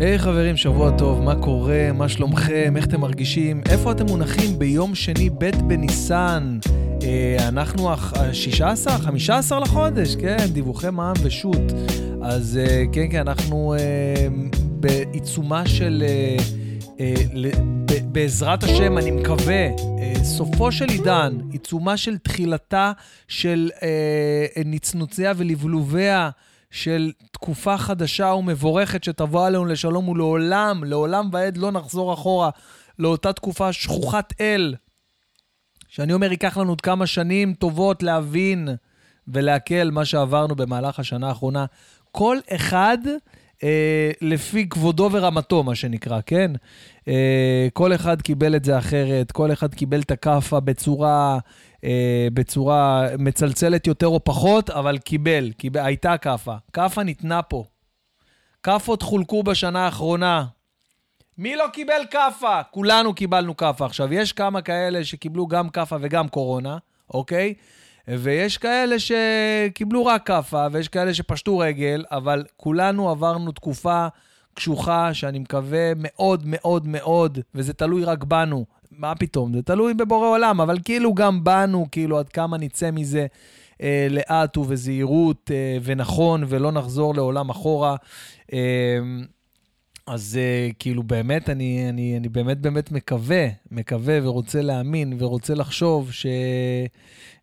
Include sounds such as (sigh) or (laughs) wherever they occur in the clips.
היי hey, חברים, שבוע טוב, מה קורה? מה שלומכם? איך אתם מרגישים? איפה אתם מונחים ביום שני ב' בניסן? אה, אנחנו ה-16, 15 לחודש, כן, דיווחי מע"מ ושות'. אז אה, כן, כן, אנחנו אה, בעיצומה של... אה, אה, ב- בעזרת השם, אני מקווה, אה, סופו של עידן, עיצומה של תחילתה של אה, נצנוציה ולבלוביה. של תקופה חדשה ומבורכת שתבוא עלינו לשלום ולעולם, לעולם ועד לא נחזור אחורה לאותה תקופה שכוחת אל, שאני אומר, ייקח לנו עוד כמה שנים טובות להבין ולהקל מה שעברנו במהלך השנה האחרונה. כל אחד אה, לפי כבודו ורמתו, מה שנקרא, כן? אה, כל אחד קיבל את זה אחרת, כל אחד קיבל את הכאפה בצורה אה, בצורה מצלצלת יותר או פחות, אבל קיבל, קיבל הייתה כאפה. כאפה ניתנה פה. כאפות חולקו בשנה האחרונה. מי לא קיבל כאפה? כולנו קיבלנו כאפה. עכשיו, יש כמה כאלה שקיבלו גם כאפה וגם קורונה, אוקיי? ויש כאלה שקיבלו רק כאפה, ויש כאלה שפשטו רגל, אבל כולנו עברנו תקופה קשוחה, שאני מקווה מאוד מאוד מאוד, וזה תלוי רק בנו, מה פתאום, זה תלוי בבורא עולם, אבל כאילו גם בנו, כאילו עד כמה נצא מזה אה, לאט ובזהירות אה, ונכון, ולא נחזור לעולם אחורה. אה, אז אה, כאילו באמת, אני, אני, אני באמת באמת מקווה, מקווה ורוצה להאמין ורוצה לחשוב ש,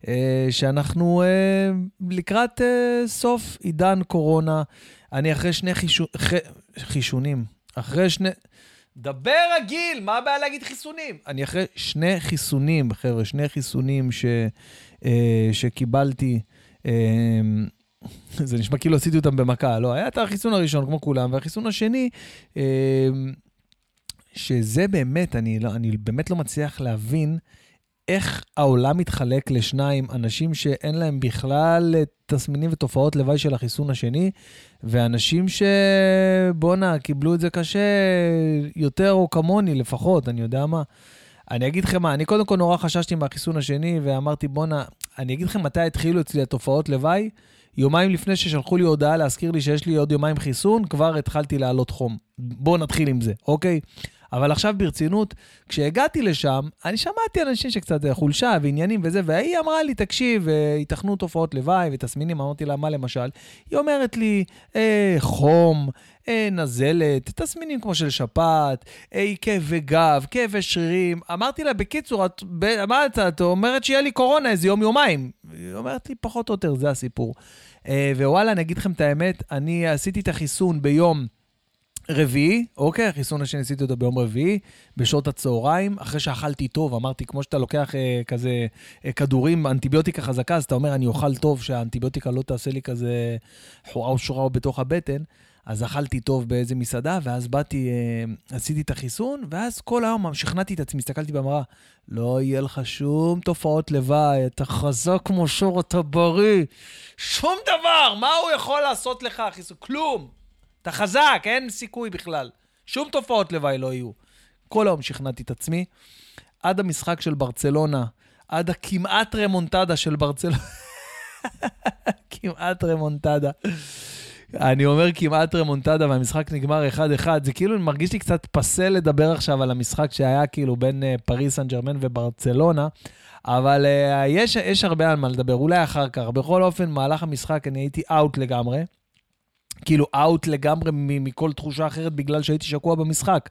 אה, שאנחנו אה, לקראת אה, סוף עידן קורונה. אני אחרי שני חישו, ח, חישונים, אחרי שני... דבר רגיל, מה הבעיה להגיד חיסונים? אני אחרי שני חיסונים, חבר'ה, שני חיסונים ש, אה, שקיבלתי. אה, (laughs) זה נשמע כאילו עשיתי אותם במכה, לא, היה את החיסון הראשון כמו כולם, והחיסון השני, אה, שזה באמת, אני, לא, אני באמת לא מצליח להבין איך העולם מתחלק לשניים, אנשים שאין להם בכלל תסמינים ותופעות לוואי של החיסון השני, ואנשים שבואנה, קיבלו את זה קשה יותר או כמוני לפחות, אני יודע מה. אני אגיד לכם מה, אני קודם כל נורא חששתי מהחיסון השני, ואמרתי, בואנה, אני אגיד לכם מתי התחילו אצלי התופעות לוואי. יומיים לפני ששלחו לי הודעה להזכיר לי שיש לי עוד יומיים חיסון, כבר התחלתי לעלות חום. בואו נתחיל עם זה, אוקיי? אבל עכשיו ברצינות, כשהגעתי לשם, אני שמעתי אנשים שקצת חולשה ועניינים וזה, והיא אמרה לי, תקשיב, ייתכנו תופעות לוואי ותסמינים, אמרתי לה, מה למשל? היא אומרת לי, אה, חום, אה, נזלת, תסמינים כמו של שפעת, אה, כאבי גב, כאבי שרירים. אמרתי לה, בקיצור, את, מה את, את אומרת שיהיה לי קורונה איזה יום-יומיים. היא אומרת לי, פחות או יותר, זה הסיפור. אה, ווואלה, אני אגיד לכם את האמת, אני עשיתי את החיסון ביום... רביעי, אוקיי, החיסון השני עשיתי אותו ביום רביעי, בשעות הצהריים, אחרי שאכלתי טוב, אמרתי, כמו שאתה לוקח אה, כזה אה, כדורים, אנטיביוטיקה חזקה, אז אתה אומר, אני אוכל טוב, שהאנטיביוטיקה לא תעשה לי כזה חורה או שורה בתוך הבטן. אז אכלתי טוב באיזה מסעדה, ואז באתי, אה, עשיתי את החיסון, ואז כל היום שכנעתי את עצמי, הסתכלתי במראה, לא יהיה לך שום תופעות לוואי, אתה חזק כמו שור, אתה בריא, שום דבר, מה הוא יכול לעשות לך, החיסון? כלום. אתה חזק, אין סיכוי בכלל. שום תופעות לוואי לא יהיו. כל היום שכנעתי את עצמי. עד המשחק של ברצלונה, עד הכמעט remontada של ברצלונה. (laughs) כמעט remontada. אני אומר כמעט remontada והמשחק נגמר 1-1, זה כאילו מרגיש לי קצת passé לדבר עכשיו על המשחק שהיה כאילו בין uh, פריס סן ג'רמן וברצלונה, אבל uh, יש, יש הרבה על מה לדבר, אולי אחר כך. בכל אופן, מהלך המשחק אני הייתי out לגמרי. כאילו אאוט לגמרי מכל תחושה אחרת בגלל שהייתי שקוע במשחק.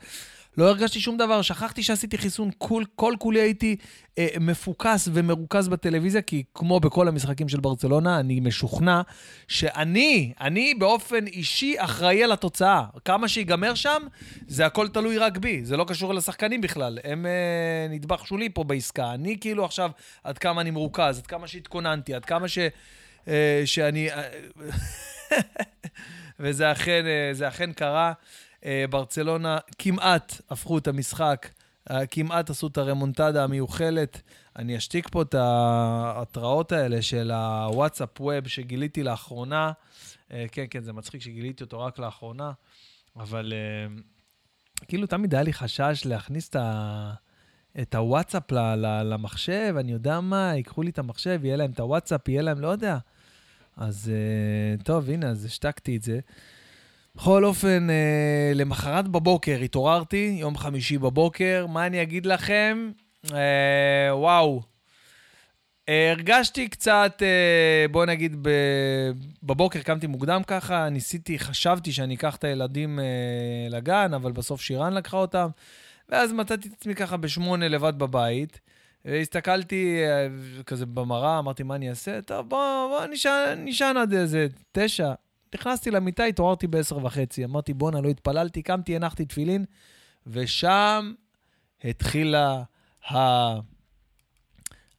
לא הרגשתי שום דבר, שכחתי שעשיתי חיסון, כל, כל כולי הייתי אה, מפוקס ומרוכז בטלוויזיה, כי כמו בכל המשחקים של ברצלונה, אני משוכנע שאני, אני באופן אישי אחראי על התוצאה. כמה שיגמר שם, זה הכל תלוי רק בי, זה לא קשור לשחקנים בכלל. הם אה, נדבך שולי פה בעסקה. אני כאילו עכשיו, עד כמה אני מרוכז, עד כמה שהתכוננתי, עד כמה ש... אה, שאני... (laughs) וזה אכן, אה, אכן קרה. אה, ברצלונה כמעט הפכו את המשחק, אה, כמעט עשו את הרמונטדה המיוחלת. אני אשתיק פה את ההתראות האלה של הוואטסאפ ווב שגיליתי לאחרונה. כן, כן, זה מצחיק שגיליתי אותו רק לאחרונה, אבל כאילו תמיד היה לי חשש להכניס את ה... את הוואטסאפ למחשב, אני יודע מה, ייקחו לי את המחשב, יהיה להם את הוואטסאפ, יהיה להם, לא יודע. אז טוב, הנה, אז השתקתי את זה. בכל אופן, אה, למחרת בבוקר התעוררתי, יום חמישי בבוקר, מה אני אגיד לכם? אה, וואו. הרגשתי קצת, בוא נגיד. בבוקר קמתי מוקדם ככה, ניסיתי, חשבתי שאני אקח את הילדים לגן, אבל בסוף שירן לקחה אותם, ואז מצאתי את עצמי ככה בשמונה לבד בבית. הסתכלתי אה, כזה במראה, אמרתי, מה אני אעשה? טוב, בוא, בוא נשען עד איזה תשע. נכנסתי למיטה, התעוררתי בעשר וחצי. אמרתי, בואנה, לא התפללתי, קמתי, הנחתי תפילין, ושם התחילה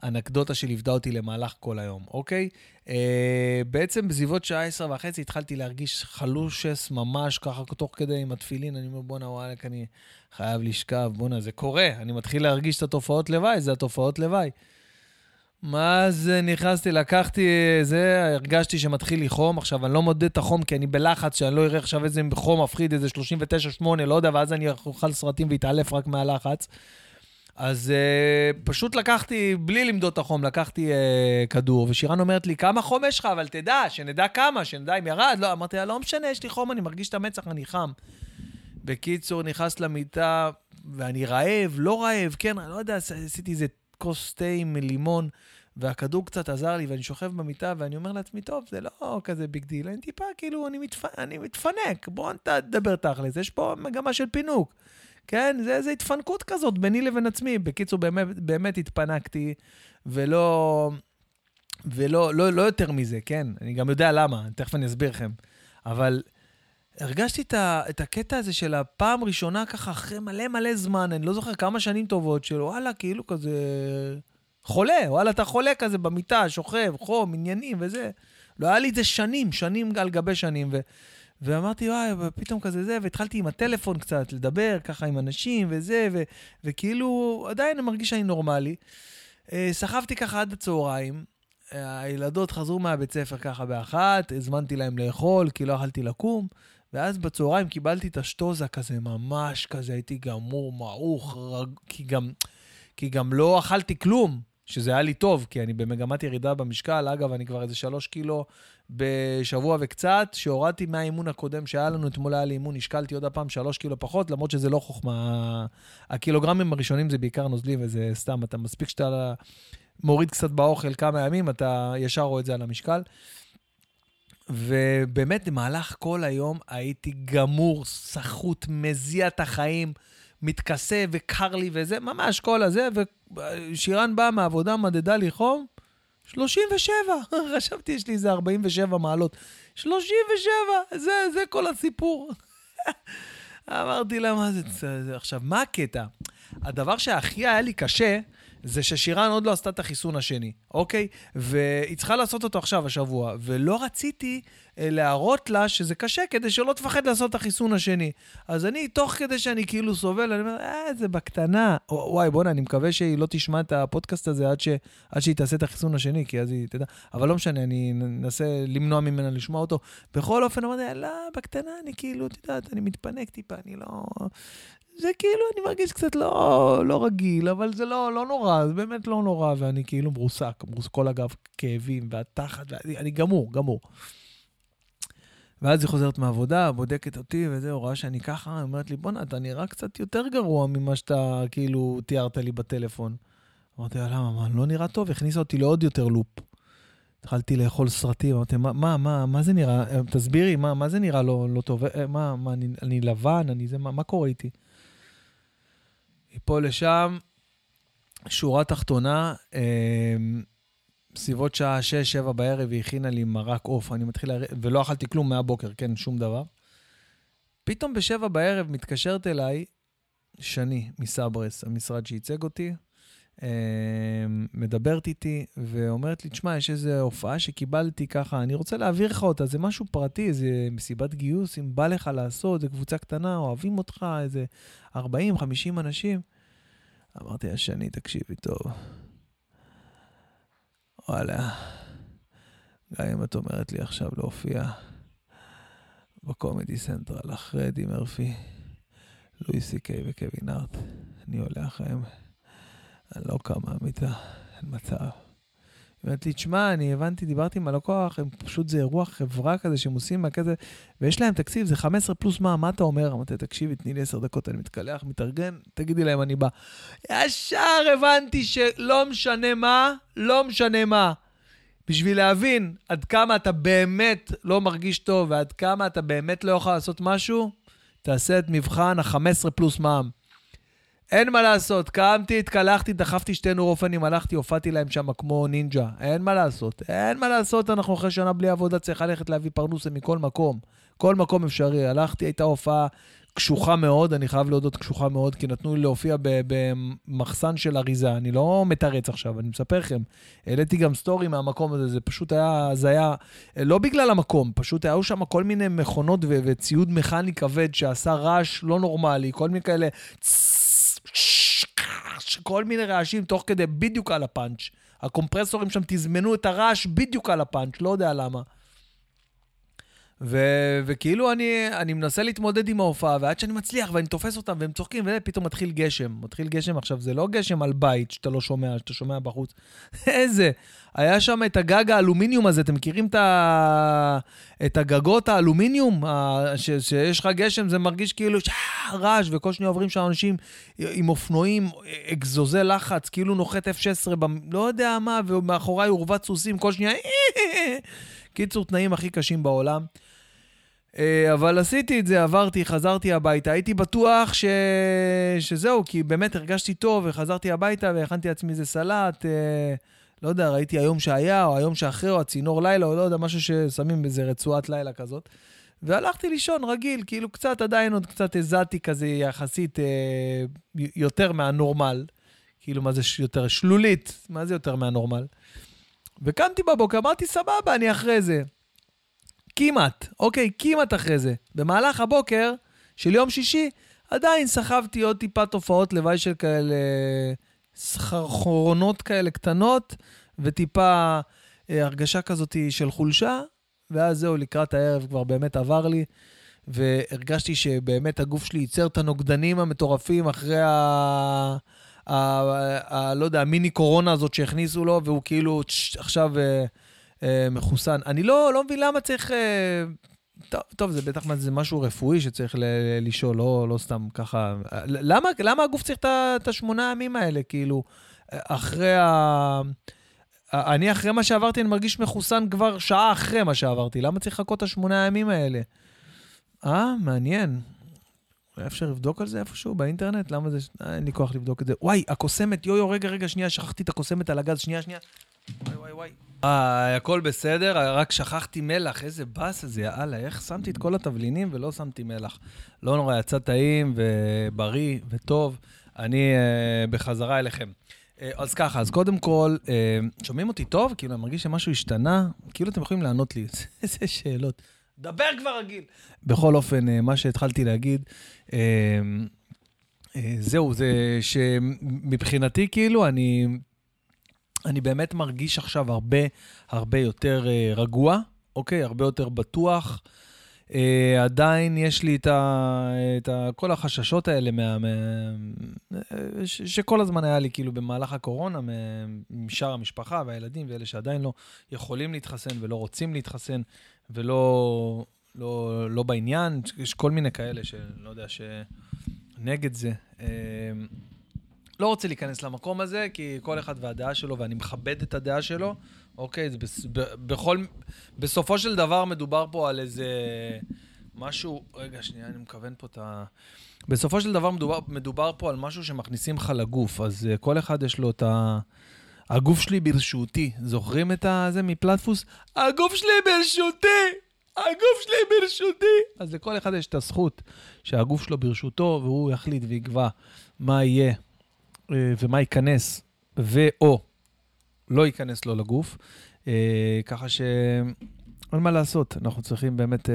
האנקדוטה שליוותה אותי למהלך כל היום, אוקיי? אה, בעצם בסביבות שעה עשר וחצי התחלתי להרגיש חלושס ממש ככה, תוך כדי עם התפילין, אני אומר, בואנה, וואלה, אני חייב לשכב, בואנה, זה קורה. אני מתחיל להרגיש את התופעות לוואי, זה התופעות לוואי. מה זה, נכנסתי, לקחתי זה, הרגשתי שמתחיל לי חום. עכשיו, אני לא מודד את החום כי אני בלחץ, שאני לא אראה עכשיו איזה חום מפחיד, איזה 39-8, לא יודע, ואז אני אוכל סרטים ואתעלף רק מהלחץ. אז uh, פשוט לקחתי, בלי למדוד את החום, לקחתי uh, כדור, ושירן אומרת לי, כמה חום יש לך? אבל תדע, שנדע כמה, שנדע אם ירד. לא, אמרתי לה, לא משנה, יש לי חום, אני מרגיש את המצח, אני חם. בקיצור, נכנס למיטה, ואני רעב, לא רעב, כן, אני לא יודע, עשיתי איזה כוס תה עם לימון, והכדור קצת עזר לי, ואני שוכב במיטה, ואני אומר לעצמי, טוב, זה לא כזה big deal, אני טיפה, כאילו, אני, מתפ... אני מתפנק, בוא נדבר תכל'ס, יש פה מגמה של פינוק. כן, זה איזו התפנקות כזאת ביני לבין עצמי. בקיצור, באמת, באמת התפנקתי, ולא... ולא לא, לא יותר מזה, כן? אני גם יודע למה, תכף אני אסביר לכם. אבל הרגשתי את, ה, את הקטע הזה של הפעם ראשונה ככה, אחרי מלא מלא זמן, אני לא זוכר כמה שנים טובות, של וואלה, כאילו כזה... חולה, וואלה, אתה חולה כזה במיטה, שוכב, חום, עניינים וזה. לא היה לי את זה שנים, שנים על גבי שנים. ו... ואמרתי, וואי, ופתאום כזה זה, והתחלתי עם הטלפון קצת, לדבר ככה עם אנשים וזה, ו... וכאילו, עדיין אני מרגיש שאני נורמלי. אה, סחבתי ככה עד הצהריים, הילדות חזרו מהבית ספר ככה באחת, הזמנתי להם לאכול, כי לא יכלתי לקום, ואז בצהריים קיבלתי את השטוזה כזה, ממש כזה, הייתי גמור, מעוך, רג... כי, גם, כי גם לא אכלתי כלום, שזה היה לי טוב, כי אני במגמת ירידה במשקל. אגב, אני כבר איזה שלוש קילו בשבוע וקצת, שהורדתי מהאימון הקודם שהיה לנו, אתמול היה לי אימון, השקלתי עוד הפעם שלוש קילו פחות, למרות שזה לא חוכמה. הקילוגרמים הראשונים זה בעיקר נוזלי, וזה סתם, אתה מספיק שאתה מוריד קצת באוכל כמה ימים, אתה ישר רואה את זה על המשקל. ובאמת, במהלך כל היום הייתי גמור, סחוט, מזיע את החיים, מתכסה וקר לי וזה, ממש כל הזה, ושירן באה מהעבודה, מדדה לי חום, 37. חשבתי, (laughs) יש לי איזה 47 מעלות. 37, זה, זה כל הסיפור. (laughs) אמרתי לה, מה זה, זה... עכשיו, מה הקטע? הדבר שהכי היה לי קשה, זה ששירן עוד לא עשתה את החיסון השני, אוקיי? והיא צריכה לעשות אותו עכשיו, השבוע. ולא רציתי אה, להראות לה שזה קשה, כדי שלא תפחד לעשות את החיסון השני. אז אני, תוך כדי שאני כאילו סובל, אני אומר, אה, זה בקטנה. וואי, בואנה, אני מקווה שהיא לא תשמע את הפודקאסט הזה עד, ש... עד שהיא תעשה את החיסון השני, כי אז היא תדע. אבל לא משנה, אני אנסה למנוע ממנה לשמוע אותו. בכל אופן, אמרתי, לא, בקטנה, אני כאילו, את יודעת, אני מתפנק טיפה, אני לא... זה כאילו, אני מרגיש קצת לא, לא רגיל, אבל זה לא, לא נורא, זה באמת לא נורא, ואני כאילו מרוסק, מרוסק כל הגב כאבים, והתחת, ואני אני גמור, גמור. ואז היא חוזרת מהעבודה, בודקת אותי וזה, רואה שאני ככה, היא אומרת לי, בואנה, אתה נראה קצת יותר גרוע ממה שאתה כאילו תיארת לי בטלפון. אמרתי לה, למה, מה, לא נראה טוב? הכניסה אותי לעוד יותר לופ. התחלתי לאכול סרטים, אמרתי, מה, מה, מה, מה זה נראה? תסבירי, מה, מה זה נראה לא, לא טוב? אה, מה, מה, אני, אני לבן, אני זה, מה, מה קורה איתי? מפה לשם, שורה תחתונה, אה, בסביבות שעה 6-7 בערב היא הכינה לי מרק עוף, אני מתחיל, להר... ולא אכלתי כלום מהבוקר, כן, שום דבר. פתאום בשבע בערב מתקשרת אליי שני מסברס, המשרד שייצג אותי, מדברת איתי ואומרת לי, תשמע, יש איזו הופעה שקיבלתי ככה, אני רוצה להעביר לך אותה, זה משהו פרטי, איזה מסיבת גיוס, אם בא לך לעשות, זו קבוצה קטנה, אוהבים אותך, איזה 40-50 אנשים. אמרתי לה, שני, תקשיבי טוב. וואלה, גם אם את אומרת לי עכשיו להופיע בקומדי סנטרל אחרי אדי מרפי, לואי סי קיי וקווין ארט, אני עולה אחריהם. אני לא קם מהמיטה, אין מצב. היא אומרת לי, תשמע, אני הבנתי, דיברתי עם הלקוח, הם פשוט זה אירוע חברה כזה שהם עושים מהכזה, ויש להם תקציב, זה 15 פלוס מה, מה אתה אומר? אמרתי, תקשיבי, תני לי 10 דקות, אני מתקלח, מתארגן, תגידי להם, אני בא. ישר הבנתי שלא משנה מה, לא משנה מה. בשביל להבין עד כמה אתה באמת לא מרגיש טוב ועד כמה אתה באמת לא יכול לעשות משהו, תעשה את מבחן ה-15 פלוס מע"מ. אין מה לעשות, קמתי, התקלחתי, דחפתי שתי נורופנים, הלכתי, הופעתי להם שם כמו נינג'ה. אין מה לעשות, אין מה לעשות, אנחנו אחרי שנה בלי עבודה, צריך ללכת להביא פרנוסה מכל מקום. כל מקום אפשרי. הלכתי, הייתה הופעה קשוחה מאוד, אני חייב להודות קשוחה מאוד, כי נתנו לי להופיע במחסן של אריזה. אני לא מתרץ עכשיו, אני מספר לכם. העליתי גם סטורי מהמקום הזה, זה פשוט היה, זה היה, לא בגלל המקום, פשוט היו שם כל מיני מכונות וציוד מכני כבד שעשה רעש לא נורמלי, כל מיני כאלה... כל מיני רעשים תוך כדי, בדיוק על הפאנץ'. הקומפרסורים שם תזמנו את הרעש בדיוק על הפאנץ', לא יודע למה. ו- וכאילו אני, אני מנסה להתמודד עם ההופעה, ועד שאני מצליח ואני תופס אותם והם צוחקים, ופתאום מתחיל גשם. מתחיל גשם עכשיו, זה לא גשם על בית שאתה לא שומע, שאתה שומע בחוץ. (laughs) איזה? היה שם את הגג האלומיניום הזה, אתם מכירים את, ה... את הגגות האלומיניום? ש... שיש לך גשם, זה מרגיש כאילו שעה, רעש, וכל שניה עוברים שם אנשים עם אופנועים, אגזוזי לחץ, כאילו נוחת F-16, ב... לא יודע מה, ומאחוריי עורבת סוסים, כל שניה... (laughs) קיצור, תנאים הכי קשים בעולם. אה, אבל עשיתי את זה, עברתי, חזרתי הביתה. הייתי בטוח ש... שזהו, כי באמת הרגשתי טוב, וחזרתי הביתה והכנתי לעצמי איזה סלט. אה, לא יודע, ראיתי היום שהיה, או היום שאחרי, או הצינור לילה, או לא יודע, משהו ששמים באיזה רצועת לילה כזאת. והלכתי לישון רגיל, כאילו קצת עדיין עוד קצת הזעתי כזה יחסית אה, יותר מהנורמל. כאילו, מה זה יותר שלולית? מה זה יותר מהנורמל? וקמתי בבוקר, אמרתי, סבבה, אני אחרי זה. כמעט, אוקיי, כמעט אחרי זה. במהלך הבוקר של יום שישי, עדיין סחבתי עוד טיפה תופעות לוואי של כאלה סחרחורונות כאלה קטנות, וטיפה אה, הרגשה כזאת של חולשה, ואז זהו, לקראת הערב כבר באמת עבר לי, והרגשתי שבאמת הגוף שלי ייצר את הנוגדנים המטורפים אחרי ה... ה... ה... ה... לא יודע, המיני קורונה הזאת שהכניסו לו, והוא כאילו עכשיו... אה, אה, מחוסן. אני לא, לא מבין למה צריך... אה, טוב, טוב, זה בטח זה משהו רפואי שצריך ל- לשאול, לא, לא סתם ככה. למה, למה הגוף צריך את השמונה ימים האלה? כאילו, אחרי ה... אני אחרי מה שעברתי, אני מרגיש מחוסן כבר שעה אחרי מה שעברתי. למה צריך לחכות את השמונה הימים האלה? אה, מעניין. אולי אפשר לבדוק על זה איפשהו באינטרנט? למה זה... אה, אין לי כוח לבדוק את זה. וואי, הקוסמת, יו-יו, רגע, רגע, שנייה, שכחתי את הקוסמת על הגז, שנייה, שנייה. וואי. אה, הכל בסדר, רק שכחתי מלח, איזה באס הזה, יאללה, איך שמתי את כל התבלינים ולא שמתי מלח. לא נורא, יצא טעים ובריא וטוב. אני uh, בחזרה אליכם. Uh, אז ככה, אז קודם כל, uh, שומעים אותי טוב? כאילו, אני מרגיש שמשהו השתנה? כאילו אתם יכולים לענות לי, (laughs) איזה שאלות. דבר כבר רגיל. בכל אופן, uh, מה שהתחלתי להגיד, uh, uh, זהו, זה שמבחינתי, כאילו, אני... אני באמת מרגיש עכשיו הרבה, הרבה יותר uh, רגוע, אוקיי? הרבה יותר בטוח. Uh, עדיין יש לי את, ה, את ה, כל החששות האלה מה, מה, ש, שכל הזמן היה לי כאילו במהלך הקורונה, משאר המשפחה והילדים ואלה שעדיין לא יכולים להתחסן ולא רוצים להתחסן ולא לא, לא בעניין. יש כל מיני כאלה שלא יודע, שנגד זה. Uh, לא רוצה להיכנס למקום הזה, כי כל אחד והדעה שלו, ואני מכבד את הדעה שלו, אוקיי? בס, ב, בכל... בסופו של דבר מדובר פה על איזה משהו... רגע, שנייה, אני מכוון פה את ה... בסופו של דבר מדובר, מדובר פה על משהו שמכניסים לך לגוף, אז uh, כל אחד יש לו את ה... הגוף שלי ברשותי. זוכרים את זה מפלטפוס? הגוף שלי ברשותי! הגוף שלי ברשותי! אז לכל אחד יש את הזכות שהגוף שלו ברשותו, והוא יחליט ויקבע מה יהיה ומה ייכנס ו/או לא ייכנס לו לגוף. אה, ככה שאין מה לעשות, אנחנו צריכים באמת אה,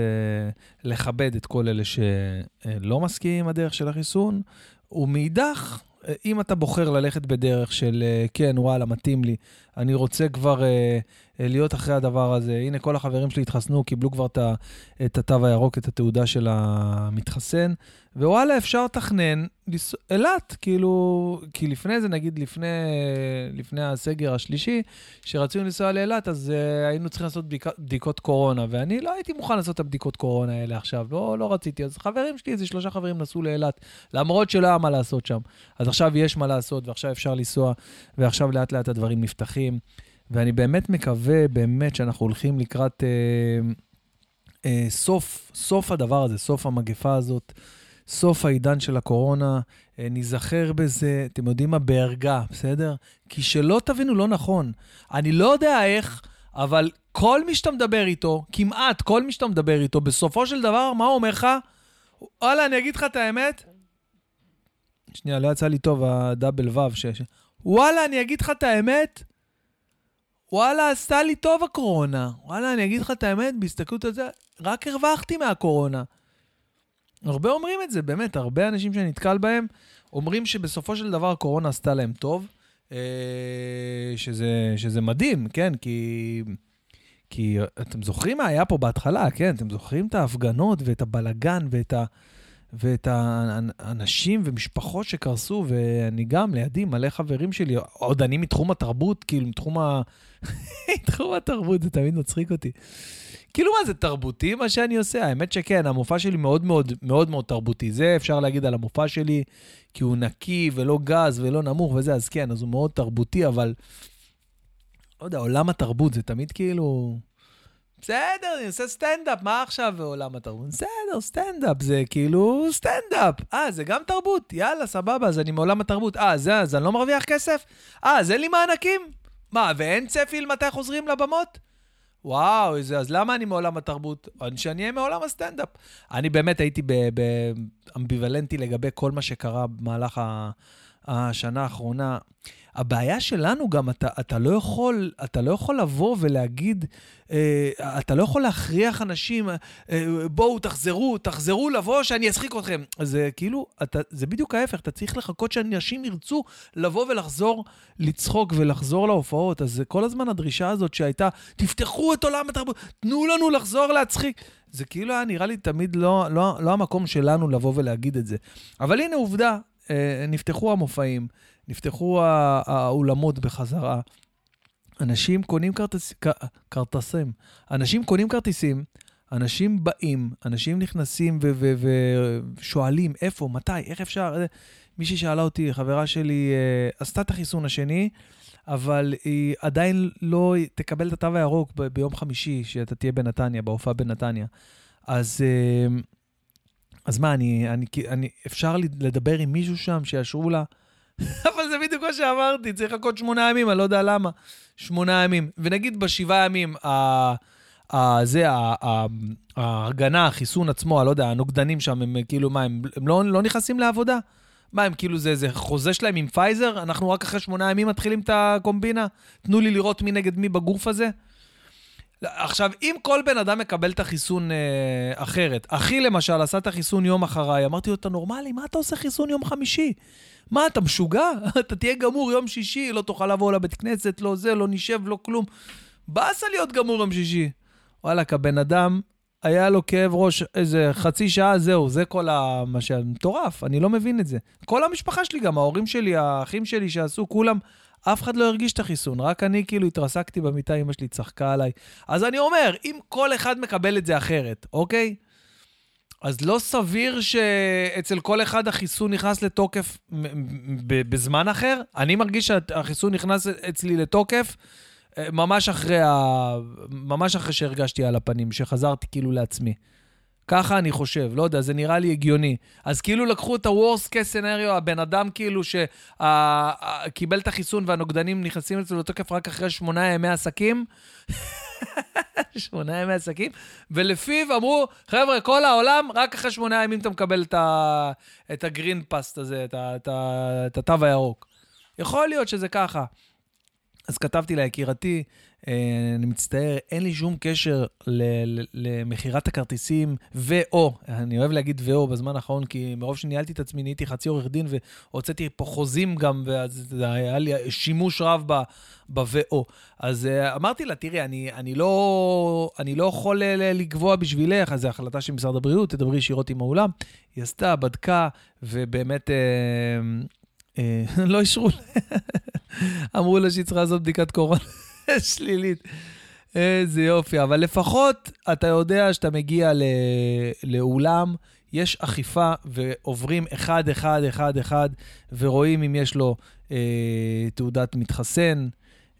לכבד את כל אלה שלא מסכימים עם הדרך של החיסון, ומאידך, אם אתה בוחר ללכת בדרך של כן, וואלה, מתאים לי, אני רוצה כבר להיות אחרי הדבר הזה. הנה, כל החברים שלי התחסנו, קיבלו כבר את התו הירוק, את התעודה של המתחסן, ווואלה, אפשר לתכנן אילת, כאילו, כי לפני זה, נגיד לפני, לפני הסגר השלישי, שרצינו לנסוע לאילת, אז uh, היינו צריכים לעשות בדיקה, בדיקות קורונה, ואני לא הייתי מוכן לעשות את הבדיקות קורונה האלה עכשיו, לא, לא רציתי. אז חברים שלי, איזה שלושה חברים נסעו לאילת, למרות שלא היה מה לעשות שם. אז עכשיו יש מה לעשות, ועכשיו אפשר לנסוע, ועכשיו לאט לאט הדברים נפתחים. ואני באמת מקווה, באמת, שאנחנו הולכים לקראת אה, אה, סוף, סוף הדבר הזה, סוף המגפה הזאת. סוף העידן של הקורונה, אה, ניזכר בזה, אתם יודעים מה? בערגה, בסדר? כי שלא תבינו לא נכון. אני לא יודע איך, אבל כל מי שאתה מדבר איתו, כמעט כל מי שאתה מדבר איתו, בסופו של דבר, מה הוא אומר לך? וואלה, אני אגיד לך את האמת. שנייה, לא יצא לי טוב הדאבל וו. ש... וואלה, אני אגיד לך את האמת. וואלה, עשתה לי טוב הקורונה. וואלה, אני אגיד לך את האמת, בהסתכלות על זה, רק הרווחתי מהקורונה. הרבה אומרים את זה, באמת, הרבה אנשים שאני נתקל בהם אומרים שבסופו של דבר הקורונה עשתה להם טוב, אה, שזה, שזה מדהים, כן? כי, כי אתם זוכרים מה היה פה בהתחלה, כן? אתם זוכרים את ההפגנות ואת הבלגן ואת, ה, ואת האנשים ומשפחות שקרסו, ואני גם לידי מלא חברים שלי, עוד אני מתחום התרבות, כאילו, מתחום ה... (laughs) מתחום התרבות, זה תמיד מצחיק אותי. כאילו מה, זה תרבותי מה שאני עושה? האמת שכן, המופע שלי מאוד מאוד מאוד מאוד תרבותי. זה אפשר להגיד על המופע שלי, כי הוא נקי ולא גז ולא נמוך וזה, אז כן, אז הוא מאוד תרבותי, אבל... לא יודע, עולם התרבות זה תמיד כאילו... בסדר, אני עושה סטנדאפ, מה עכשיו בעולם התרבות? בסדר, סטנדאפ, זה כאילו סטנדאפ. אה, זה גם תרבות? יאללה, סבבה, אז אני מעולם התרבות. אה, זה, אז אני לא מרוויח כסף? אה, אז אין לי מענקים? מה, ואין צפי למתי חוזרים לבמות? וואו, איזה, אז למה אני מעולם התרבות? שאני אהיה מעולם הסטנדאפ. אני באמת הייתי באמביוולנטי לגבי כל מה שקרה במהלך השנה האחרונה. הבעיה שלנו גם, אתה, אתה, לא יכול, אתה לא יכול לבוא ולהגיד, אה, אתה לא יכול להכריח אנשים, אה, בואו, תחזרו, תחזרו לבוא, שאני אצחיק אתכם. זה כאילו, אתה, זה בדיוק ההפך, אתה צריך לחכות שאנשים ירצו לבוא ולחזור לצחוק ולחזור להופעות. אז זה כל הזמן הדרישה הזאת שהייתה, תפתחו את עולם התרבות, תנו לנו לחזור להצחיק. זה כאילו היה נראה לי תמיד לא, לא, לא המקום שלנו לבוא ולהגיד את זה. אבל הנה עובדה, אה, נפתחו המופעים. נפתחו האולמות בחזרה. אנשים קונים כרטס, כרטסים. אנשים קונים כרטיסים, אנשים באים, אנשים נכנסים ושואלים איפה, מתי, איך אפשר. מישהי שאלה אותי, חברה שלי אה, עשתה את החיסון השני, אבל היא עדיין לא תקבל את התו הירוק ב- ביום חמישי, שאתה תהיה בנתניה, בהופעה בנתניה. אז, אה, אז מה, אני, אני, אני, אפשר לדבר עם מישהו שם שיאשרו לה? (laughs) אבל זה בדיוק מה שאמרתי, צריך לחכות שמונה ימים, אני לא יודע למה. שמונה ימים. ונגיד בשבעה ימים, זה, ההגנה, החיסון עצמו, אני לא יודע, הנוגדנים שם, הם כאילו, מה, הם, הם לא, לא נכנסים לעבודה? מה, הם כאילו, זה, זה חוזה שלהם עם פייזר? אנחנו רק אחרי שמונה ימים מתחילים את הקומבינה? תנו לי לראות מי נגד מי בגוף הזה? עכשיו, אם כל בן אדם מקבל את החיסון אה, אחרת, אחי למשל עשה את החיסון יום אחריי, אמרתי לו, אתה נורמלי? מה אתה עושה חיסון יום חמישי? מה, אתה משוגע? (laughs) אתה תהיה גמור יום שישי, לא תוכל לבוא לבית כנסת, לא זה, לא נשב, לא כלום. באסה להיות גמור יום שישי. וואלכ, הבן אדם, היה לו כאב ראש איזה חצי שעה, זהו, זה כל ה... מה ש... מטורף, אני לא מבין את זה. כל המשפחה שלי, גם ההורים שלי, האחים שלי שעשו, כולם, אף אחד לא הרגיש את החיסון, רק אני כאילו התרסקתי במיטה, אמא שלי צחקה עליי. אז אני אומר, אם כל אחד מקבל את זה אחרת, אוקיי? אז לא סביר שאצל כל אחד החיסון נכנס לתוקף בזמן אחר? אני מרגיש שהחיסון נכנס אצלי לתוקף אה, ממש אחרי, ה... ממש אחרי שהרגשתי על הפנים, שחזרתי כאילו לעצמי. ככה אני חושב, לא יודע, זה נראה לי הגיוני. אז כאילו לקחו את ה-Worst case scenario, הבן אדם כאילו שקיבל את החיסון והנוגדנים נכנסים אצלו לתוקף רק אחרי שמונה ימי עסקים. (laughs) שמונה ימי עסקים, ולפיו אמרו, חבר'ה, כל העולם, רק אחרי שמונה ימים אתה מקבל את, ה, את הגרין פאסט הזה, את, ה, את, ה, את התו הירוק. יכול להיות שזה ככה. אז כתבתי לה, יקירתי, אה, אני מצטער, אין לי שום קשר למכירת הכרטיסים ו/או, אני אוהב להגיד ו/או בזמן האחרון, כי מרוב שניהלתי את עצמי, נהייתי חצי עורך דין והוצאתי פה חוזים גם, ואז היה לי שימוש רב ב-ו/או. אז אה, אמרתי לה, תראי, אני, אני, לא, אני לא יכול לקבוע בשבילך, אז זו החלטה של משרד הבריאות, תדברי ישירות עם האולם. היא עשתה, בדקה, ובאמת... אה, (laughs) לא אישרו, אמרו לה שהיא צריכה לעשות בדיקת קורונה. שלילית. איזה יופי, אבל לפחות אתה יודע שאתה מגיע. לאולם, יש אכיפה ועוברים אחד, אחד, אחד, אחד, ורואים אם יש לו אה, תעודת מתחסן,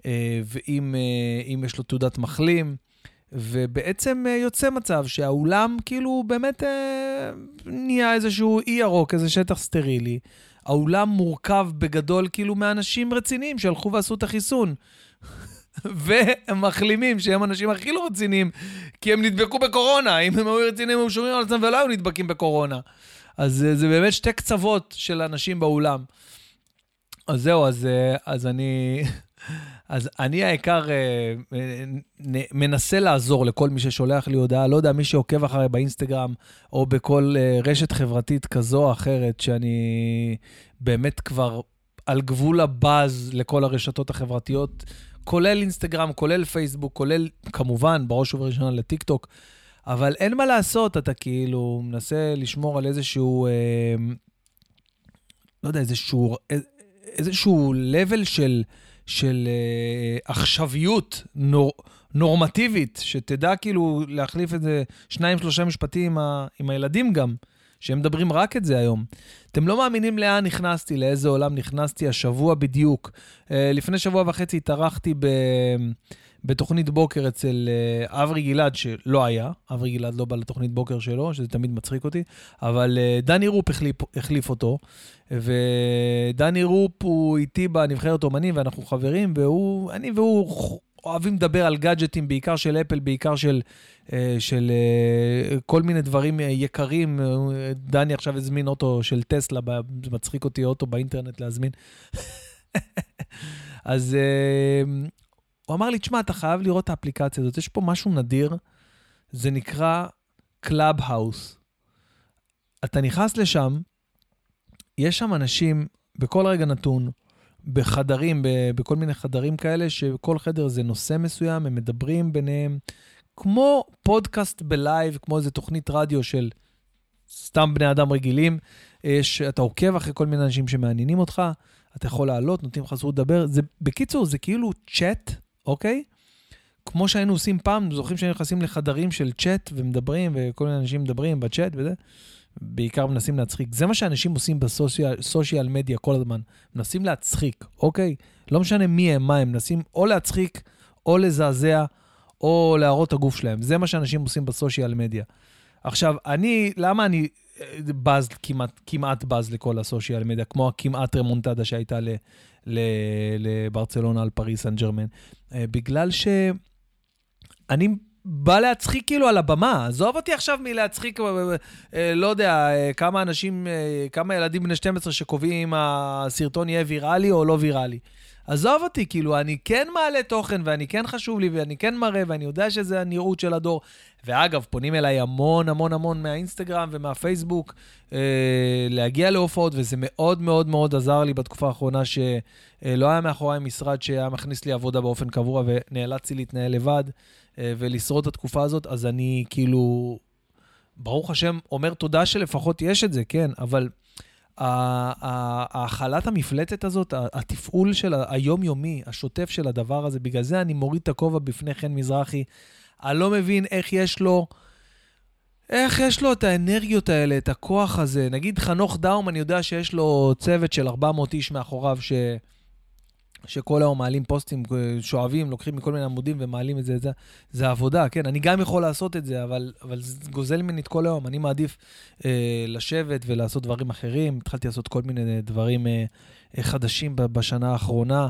אה, ואם אה, יש לו תעודת מחלים, ובעצם אה, יוצא מצב שהאולם כאילו באמת אה, נהיה איזשהו אי ירוק, איזה שטח סטרילי. האולם מורכב בגדול כאילו מאנשים רציניים שהלכו ועשו את החיסון. והם מחלימים, שהם האנשים הכי לא רציניים, כי הם נדבקו בקורונה. אם הם היו רציניים, הם שומרים על עצמם ולא היו נדבקים בקורונה. אז אה, זה באמת שתי קצוות של אנשים באולם. אז זהו, אז, אה, אז אני... (laughs) אז אני העיקר אה, מנסה לעזור לכל מי ששולח לי הודעה, לא יודע, מי שעוקב אחריי באינסטגרם או בכל רשת חברתית כזו או אחרת, שאני באמת כבר על גבול הבאז לכל הרשתות החברתיות. כולל אינסטגרם, כולל פייסבוק, כולל כמובן, בראש ובראשונה לטיקטוק, אבל אין מה לעשות, אתה כאילו מנסה לשמור על איזשהו, אה, לא יודע, איזשהו, איזשהו level של, של אה, עכשוויות נור, נורמטיבית, שתדע כאילו להחליף איזה שניים, שלושה משפטים עם, ה, עם הילדים גם. שהם מדברים רק את זה היום. אתם לא מאמינים לאן נכנסתי, לאיזה עולם נכנסתי השבוע בדיוק. Uh, לפני שבוע וחצי התארחתי ב... בתוכנית בוקר אצל אה, אברי גלעד, שלא היה, אברי גלעד לא בא לתוכנית בוקר שלו, שזה תמיד מצחיק אותי, אבל אה, דני רופ החליף, החליף אותו, ודני רופ הוא איתי בנבחרת אומנים, ואנחנו חברים, והוא, אני והוא אוהבים לדבר על גאדג'טים, בעיקר של אפל, בעיקר של, אה, של אה, כל מיני דברים יקרים. דני עכשיו הזמין אוטו של טסלה, זה מצחיק אותי אוטו באינטרנט להזמין. (laughs) אז אה, הוא אמר לי, תשמע, אתה חייב לראות את האפליקציה הזאת, יש פה משהו נדיר, זה נקרא House. אתה נכנס לשם, יש שם אנשים בכל רגע נתון, בחדרים, בכל מיני חדרים כאלה, שכל חדר זה נושא מסוים, הם מדברים ביניהם, כמו פודקאסט בלייב, כמו איזה תוכנית רדיו של סתם בני אדם רגילים. יש, אתה עוקב אחרי כל מיני אנשים שמעניינים אותך, אתה יכול לעלות, נותנים לך זכות לדבר. זה, בקיצור, זה כאילו צ'אט, אוקיי? כמו שהיינו עושים פעם, זוכרים שהיינו נכנסים לחדרים של צ'אט ומדברים, וכל מיני אנשים מדברים בצ'אט וזה? בעיקר מנסים להצחיק. זה מה שאנשים עושים בסושיאל מדיה כל הזמן. מנסים להצחיק, אוקיי? לא משנה מי הם, מה הם, מנסים או להצחיק, או לזעזע, או להראות את הגוף שלהם. זה מה שאנשים עושים בסושיאל מדיה. עכשיו, אני, למה אני אה, בז, כמעט, כמעט בז לכל הסושיאל מדיה, כמו הכמעט רמונטדה שהייתה ל, ל, לברצלונה על פריס סן ג'רמן? אה, בגלל שאני בא להצחיק כאילו על הבמה. עזוב אותי עכשיו מלהצחיק, אה, אה, לא יודע, אה, כמה אנשים, כמה ילדים בני 12 שקובעים אם הסרטון יהיה ויראלי או לא ויראלי. עזוב אותי, כאילו, אני כן מעלה תוכן, ואני כן חשוב לי, ואני כן מראה, ואני יודע שזה הנראות של הדור. ואגב, פונים אליי המון המון המון מהאינסטגרם ומהפייסבוק אה, להגיע להופעות, וזה מאוד מאוד מאוד עזר לי בתקופה האחרונה, שלא היה מאחוריי משרד שהיה מכניס לי עבודה באופן קבוע, ונאלצתי להתנהל לבד. אה, ולשרוד את התקופה הזאת, אז אני כאילו, ברוך השם, אומר תודה שלפחות יש את זה, כן, אבל האכלת המפלטת הזאת, התפעול של היומיומי, השוטף של הדבר הזה, בגלל זה אני מוריד את הכובע בפני חן מזרחי. אני לא מבין איך יש לו... איך יש לו את האנרגיות האלה, את הכוח הזה? נגיד חנוך דאום, אני יודע שיש לו צוות של 400 איש מאחוריו, ש... שכל היום מעלים פוסטים, אה, שואבים, לוקחים מכל מיני עמודים ומעלים את זה, זה, זה עבודה, כן, אני גם יכול לעשות את זה, אבל, אבל זה גוזל ממני את כל היום. אני מעדיף אה, לשבת ולעשות דברים אחרים. התחלתי לעשות כל מיני דברים אה, אה חדשים בשנה האחרונה.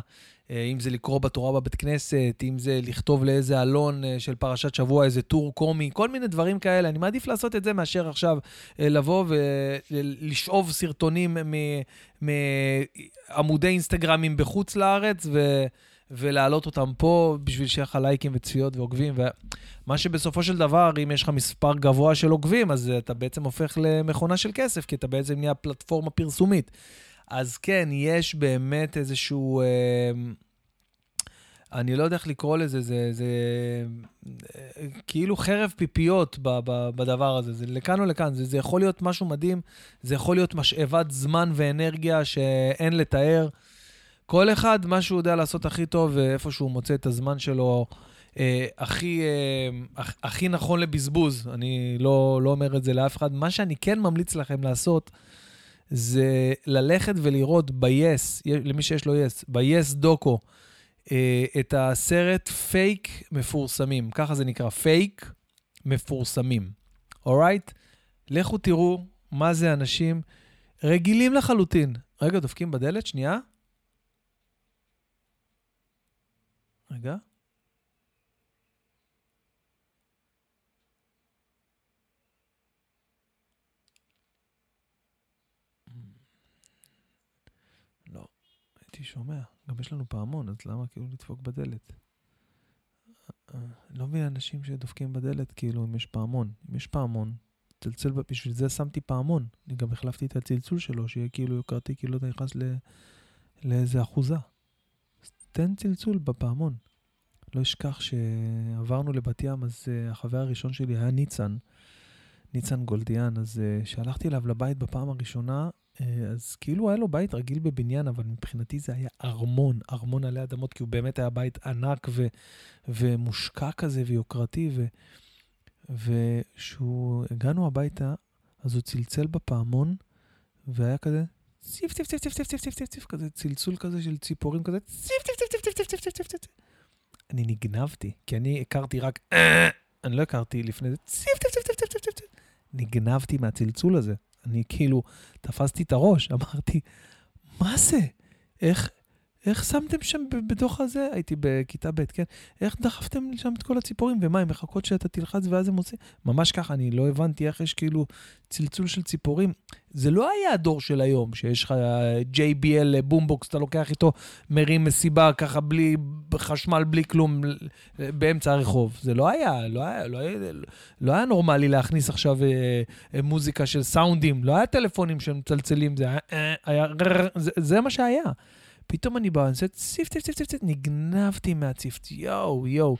אה, אם זה לקרוא בתורה בבית כנסת, אם זה לכתוב לאיזה אלון אה, של פרשת שבוע, איזה טור קומי, כל מיני דברים כאלה. אני מעדיף לעשות את זה מאשר עכשיו אה, לבוא ולשאוב סרטונים מעמודי אינסטגרמים בחוץ לארץ ו... ולהעלות אותם פה בשביל שיהיה לך לייקים וצפיות ועוקבים. ומה שבסופו של דבר, אם יש לך מספר גבוה של עוקבים, אז אתה בעצם הופך למכונה של כסף, כי אתה בעצם נהיה פלטפורמה פרסומית. אז כן, יש באמת איזשהו... אה, אני לא יודע איך לקרוא לזה, זה, זה אה, כאילו חרב פיפיות ב, ב, בדבר הזה, זה לכאן או לכאן, זה, זה יכול להיות משהו מדהים, זה יכול להיות משאבת זמן ואנרגיה שאין לתאר. כל אחד, מה שהוא יודע לעשות הכי טוב, ואיפה שהוא מוצא את הזמן שלו אה, הכי, אה, הכי נכון לבזבוז, אני לא, לא אומר את זה לאף אחד. מה שאני כן ממליץ לכם לעשות, זה ללכת ולראות ב-yes, למי שיש לו yes, ב-yes דוקו, אה, את הסרט פייק מפורסמים, ככה זה נקרא, פייק מפורסמים, alright? לכו תראו מה זה אנשים רגילים לחלוטין. רגע, דופקים בדלת, שנייה. רגע. הייתי שומע. גם יש לנו פעמון, אז למה כאילו לדפוק בדלת? אני לא מבין אנשים שדופקים בדלת, כאילו, אם יש פעמון. אם יש פעמון, צלצל, בשביל זה שמתי פעמון. אני גם החלפתי את הצלצול שלו, שיהיה כאילו יוקרתי, כאילו אתה נכנס ל... לאיזה אחוזה. אז תן צלצול בפעמון. לא אשכח שעברנו לבת ים, אז uh, החבר הראשון שלי היה ניצן, ניצן גולדיאן, אז uh, שלחתי אליו לבית בפעם הראשונה, אה, אז כאילו היה לו בית רגיל בבניין, אבל מבחינתי זה היה ארמון, ארמון עלי אדמות, כי הוא באמת היה בית ענק ו, ומושקע כזה ויוקרתי. וכשהוא, הגענו הביתה, אז הוא צלצל בפעמון, והיה כזה, ציף, ציף, ציף, ציף, ציף, ציף, ציף, ציף, ציף, כזה צלצול כזה של ציפורים כזה, ציף, ציף, ציף, ציף, ציף, ציף, ציף, ציף, ציף. אני נגנבתי, כי אני הכרתי רק, אני לא הכרתי לפני זה, ציף, ציף, ציף, ציף, ציף, ציף, ציף. נגנבתי מהצלצול הזה. אני כאילו תפסתי את הראש, אמרתי, מה זה? איך, איך שמתם שם בתוך הזה? הייתי בכיתה ב', כן? איך דחפתם שם את כל הציפורים? ומה, הן מחכות שאתה תלחץ ואז הם עושים? ממש ככה, אני לא הבנתי איך יש כאילו צלצול של ציפורים. זה לא היה הדור של היום, שיש לך JBL Boombox, אתה לוקח איתו, מרים מסיבה ככה בלי חשמל, בלי כלום, באמצע הרחוב. זה לא היה, לא היה, לא היה, לא היה נורמלי להכניס עכשיו אה, אה, מוזיקה של סאונדים, לא היה טלפונים שמצלצלים, זה היה, אה, היה זה, זה מה שהיה. פתאום אני בא, אני עושה ציף, ציף, ציף, ציף, ציף, נגנבתי מהציף, יואו, יואו.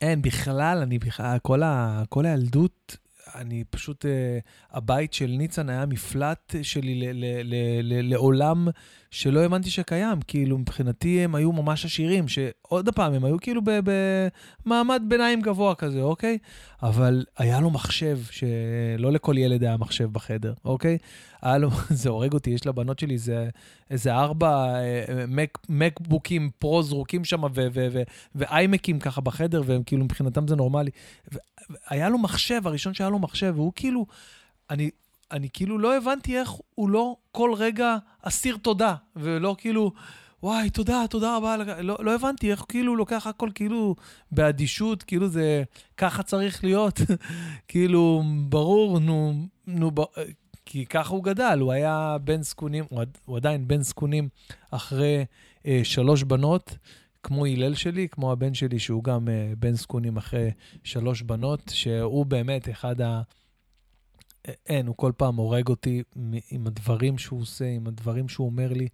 אין, בכלל, אני בכלל, כל, ה, כל הילדות, אני פשוט, uh, הבית של ניצן היה מפלט שלי ל, ל, ל, ל, לעולם שלא האמנתי שקיים. כאילו, מבחינתי הם היו ממש עשירים, שעוד פעם, הם היו כאילו במעמד ביניים גבוה כזה, אוקיי? אבל היה לו מחשב, שלא לכל ילד היה מחשב בחדר, אוקיי? היה לו, (laughs) זה הורג אותי, יש לבנות שלי איזה, איזה ארבע אה, מק, מקבוקים פרו זרוקים שם, ואיימקים ככה בחדר, והם כאילו, מבחינתם זה נורמלי. היה לו מחשב, הראשון שהיה לו מחשב, והוא כאילו, אני, אני כאילו לא הבנתי איך הוא לא כל רגע אסיר תודה, ולא כאילו, וואי, תודה, תודה רבה. לא, לא הבנתי איך כאילו הוא לוקח הכל כאילו באדישות, כאילו זה ככה צריך להיות. (laughs) כאילו, ברור, נו, נו, ב... כי ככה הוא גדל, הוא היה בן זקונים, הוא, הוא עדיין בן זקונים אחרי אה, שלוש בנות. כמו הלל שלי, כמו הבן שלי, שהוא גם uh, בן זקונים אחרי שלוש בנות, שהוא באמת אחד ה... אין, הוא כל פעם הורג אותי עם הדברים שהוא עושה, עם הדברים שהוא אומר לי.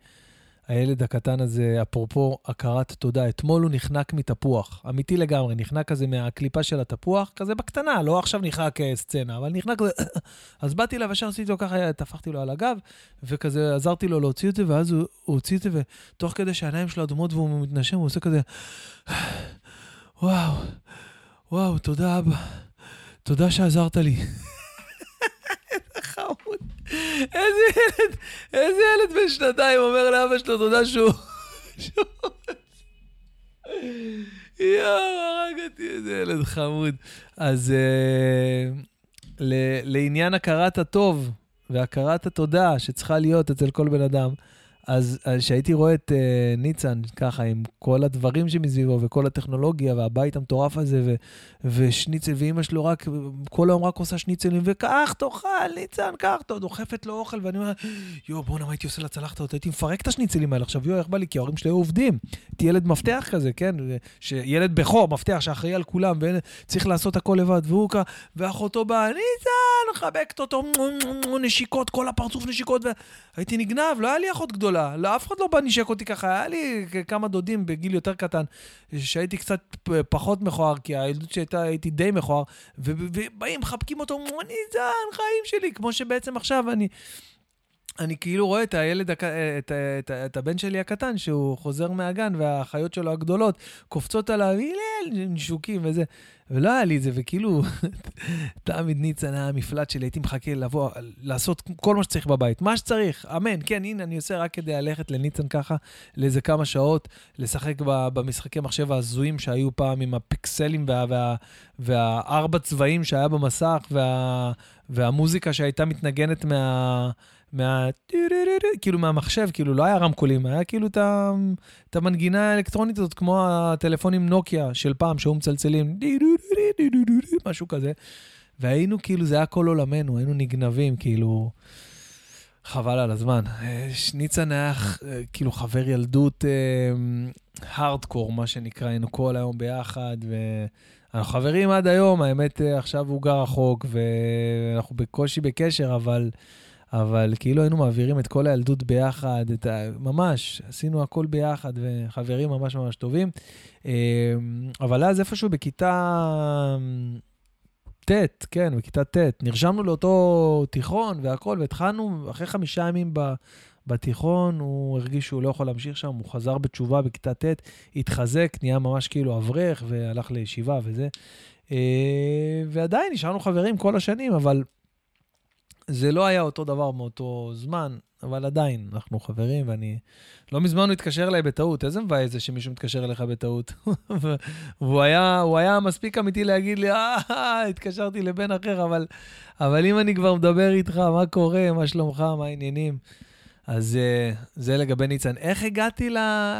הילד הקטן הזה, אפרופו הכרת תודה, אתמול הוא נחנק מתפוח, אמיתי לגמרי, נחנק כזה מהקליפה של התפוח, כזה בקטנה, לא עכשיו נחנק סצנה, אבל נחנק כזה... (coughs) אז באתי אליו, ישר עשיתי לו ככה, טפחתי לו על הגב, וכזה עזרתי לו להוציא את זה, ואז הוא הוציא את זה, ותוך כדי שהעיניים שלו אדומות והוא מתנשם, הוא עושה כזה, (coughs) וואו, וואו, תודה אבא, תודה שעזרת לי. חמוד. איזה ילד, איזה ילד בן שנתיים אומר לאבא שלו תודה שהוא... יואו, הרג אותי, איזה ילד חמוד. אז ל- לעניין הכרת הטוב והכרת התודה שצריכה להיות אצל כל בן אדם, אז כשהייתי רואה את uh, ניצן ככה, עם כל הדברים שמסביבו וכל הטכנולוגיה והבית המטורף הזה, ו, ושניצל, ואימא שלו רק, כל היום רק עושה שניצלים, וקח, תאכל, ניצן, קח, דוחפת לו אוכל, ואני אומר, יואו, בואנה, מה הייתי עושה לצלחת הייתי מפרק את השניצלים האלה. עכשיו, יואו, איך בא לי? כי ההורים שלי היו עובדים. הייתי ילד מפתח כזה, כן? ילד בכור, מפתח, שאחראי על כולם, וצריך לעשות הכל לבד. והוא ככה, ואחותו באה, ניצן, מחבקת אותו, נשיקות, כל הפרצוף נשיקות, והייתי נגנב, לא היה לי אחות גדולה, לא, אף אחד לא בא נשק אותי ככה, היה לי כמה דודים בגיל יותר קטן, שהייתי קצת פחות מכוער, כי הילדות שהייתה, הייתי די מכוער, ובאים, מחבקים אותו, ניצן, חיים שלי, כמו שבעצם עכשיו אני... אני כאילו רואה את הילד, הק... את, את, את הבן שלי הקטן, שהוא חוזר מהגן, והאחיות שלו הגדולות קופצות עליו, הלל, נשוקים וזה. ולא היה לי את זה, וכאילו, (laughs) תמיד ניצן היה המפלט שלי, הייתי מחכה לבוא, לעשות כל מה שצריך בבית. מה שצריך, אמן, כן, הנה, אני עושה רק כדי ללכת לניצן ככה, לאיזה כמה שעות, לשחק במשחקי מחשב ההזויים שהיו פעם עם הפיקסלים וה, וה, והארבע צבעים שהיה במסך, וה, והמוזיקה שהייתה מתנגנת מה... מה... כאילו מהמחשב, כאילו לא היה רמקולים, היה כאילו את המנגינה האלקטרונית הזאת, כמו הטלפונים נוקיה של פעם, שהיו מצלצלים, משהו כזה. והיינו כאילו, זה היה כל עולמנו, היינו נגנבים, כאילו, חבל על הזמן. שניצן היה כאילו חבר ילדות הארדקור, מה שנקרא, היינו כל היום ביחד, ואנחנו חברים עד היום, האמת, עכשיו הוא גר רחוק, ואנחנו בקושי בקשר, אבל... אבל כאילו היינו מעבירים את כל הילדות ביחד, את ה... ממש, עשינו הכל ביחד, וחברים ממש ממש טובים. אמ, אבל אז איפשהו בכיתה ט', כן, בכיתה ט', נרשמנו לאותו תיכון והכל, והתחלנו, אחרי חמישה ימים ב... בתיכון, הוא הרגיש שהוא לא יכול להמשיך שם, הוא חזר בתשובה בכיתה ט', התחזק, נהיה ממש כאילו אברך, והלך לישיבה וזה. אה, ועדיין נשארנו חברים כל השנים, אבל זה לא היה אותו דבר מאותו זמן, אבל עדיין, אנחנו חברים, ואני... לא מזמן הוא התקשר אליי בטעות, איזה מבאס זה שמישהו מתקשר אליך בטעות. (laughs) והוא היה, היה מספיק אמיתי להגיד לי, אה, התקשרתי לבן אחר, אבל, אבל אם אני כבר מדבר איתך, מה קורה, מה שלומך, מה העניינים? אז uh, זה לגבי ניצן. איך הגעתי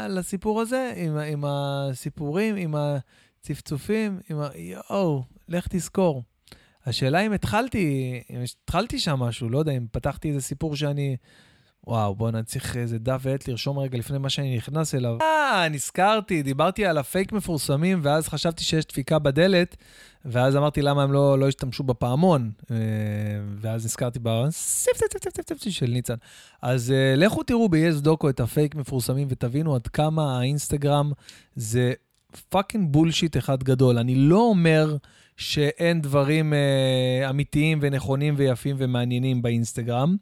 לסיפור הזה? עם, עם הסיפורים, עם הצפצופים, עם ה... יואו, לך תזכור. השאלה אם התחלתי, אם התחלתי שם משהו, לא יודע, אם פתחתי איזה סיפור שאני... וואו, בוא נצליח איזה דף ועט לרשום רגע לפני מה שאני נכנס אליו. אה, נזכרתי, דיברתי על הפייק מפורסמים, ואז חשבתי שיש דפיקה בדלת, ואז אמרתי למה הם לא, לא השתמשו בפעמון, אה, ואז נזכרתי בסיפ סיפ סיפ סיפ סיפ של ניצן. אז אה, לכו תראו ב-yes דוקו את הפייק מפורסמים ותבינו עד כמה האינסטגרם זה fucking bullshit אחד גדול. אני לא אומר... שאין דברים אה, אמיתיים ונכונים ויפים ומעניינים באינסטגרם.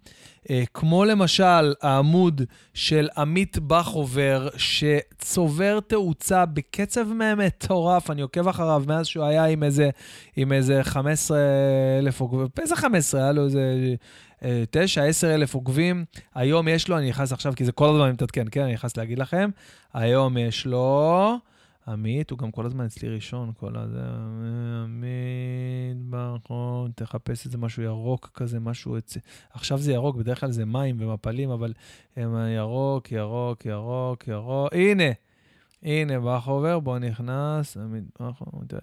אה, כמו למשל העמוד של עמית בכובר, שצובר תאוצה בקצב מטורף, אני עוקב אחריו מאז שהוא היה עם איזה, עם איזה 15 אלף עוקבים, איזה 15? היה לו איזה... 9, אה, 10 אלף עוקבים, היום יש לו, אני נכנס עכשיו, כי זה כל הזמן מתעדכן, כן? אני נכנס להגיד לכם, היום יש לו... עמית, הוא גם כל הזמן אצלי ראשון, כל הזה, עמית, ברכות, תחפש איזה משהו ירוק כזה, משהו, אצ... עכשיו זה ירוק, בדרך כלל זה מים ומפלים, אבל הם ירוק, ירוק, ירוק, ירוק, הנה, הנה, בחובר, בוא נכנס, עמית, ברכות,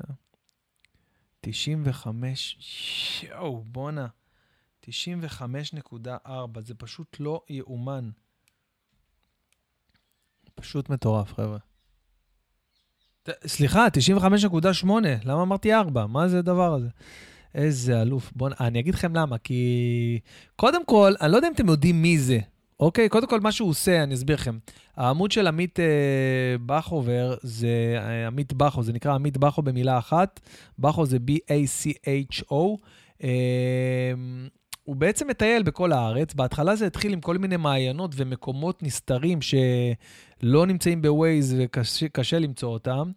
95, יואו, בואנה, 95.4, זה פשוט לא יאומן. פשוט מטורף, חבר'ה. סליחה, 95.8, למה אמרתי 4? מה זה הדבר הזה? איזה אלוף. בואו, אני אגיד לכם למה, כי קודם כל, אני לא יודע אם אתם יודעים מי זה, אוקיי? קודם כל, מה שהוא עושה, אני אסביר לכם. העמוד של עמית אה, בכובר זה אה, עמית בכו, זה נקרא עמית בכו במילה אחת. בכו זה B-A-C-H-O. אה, הוא בעצם מטייל בכל הארץ. בהתחלה זה התחיל עם כל מיני מעיינות ומקומות נסתרים שלא נמצאים בווייז וקשה למצוא אותם.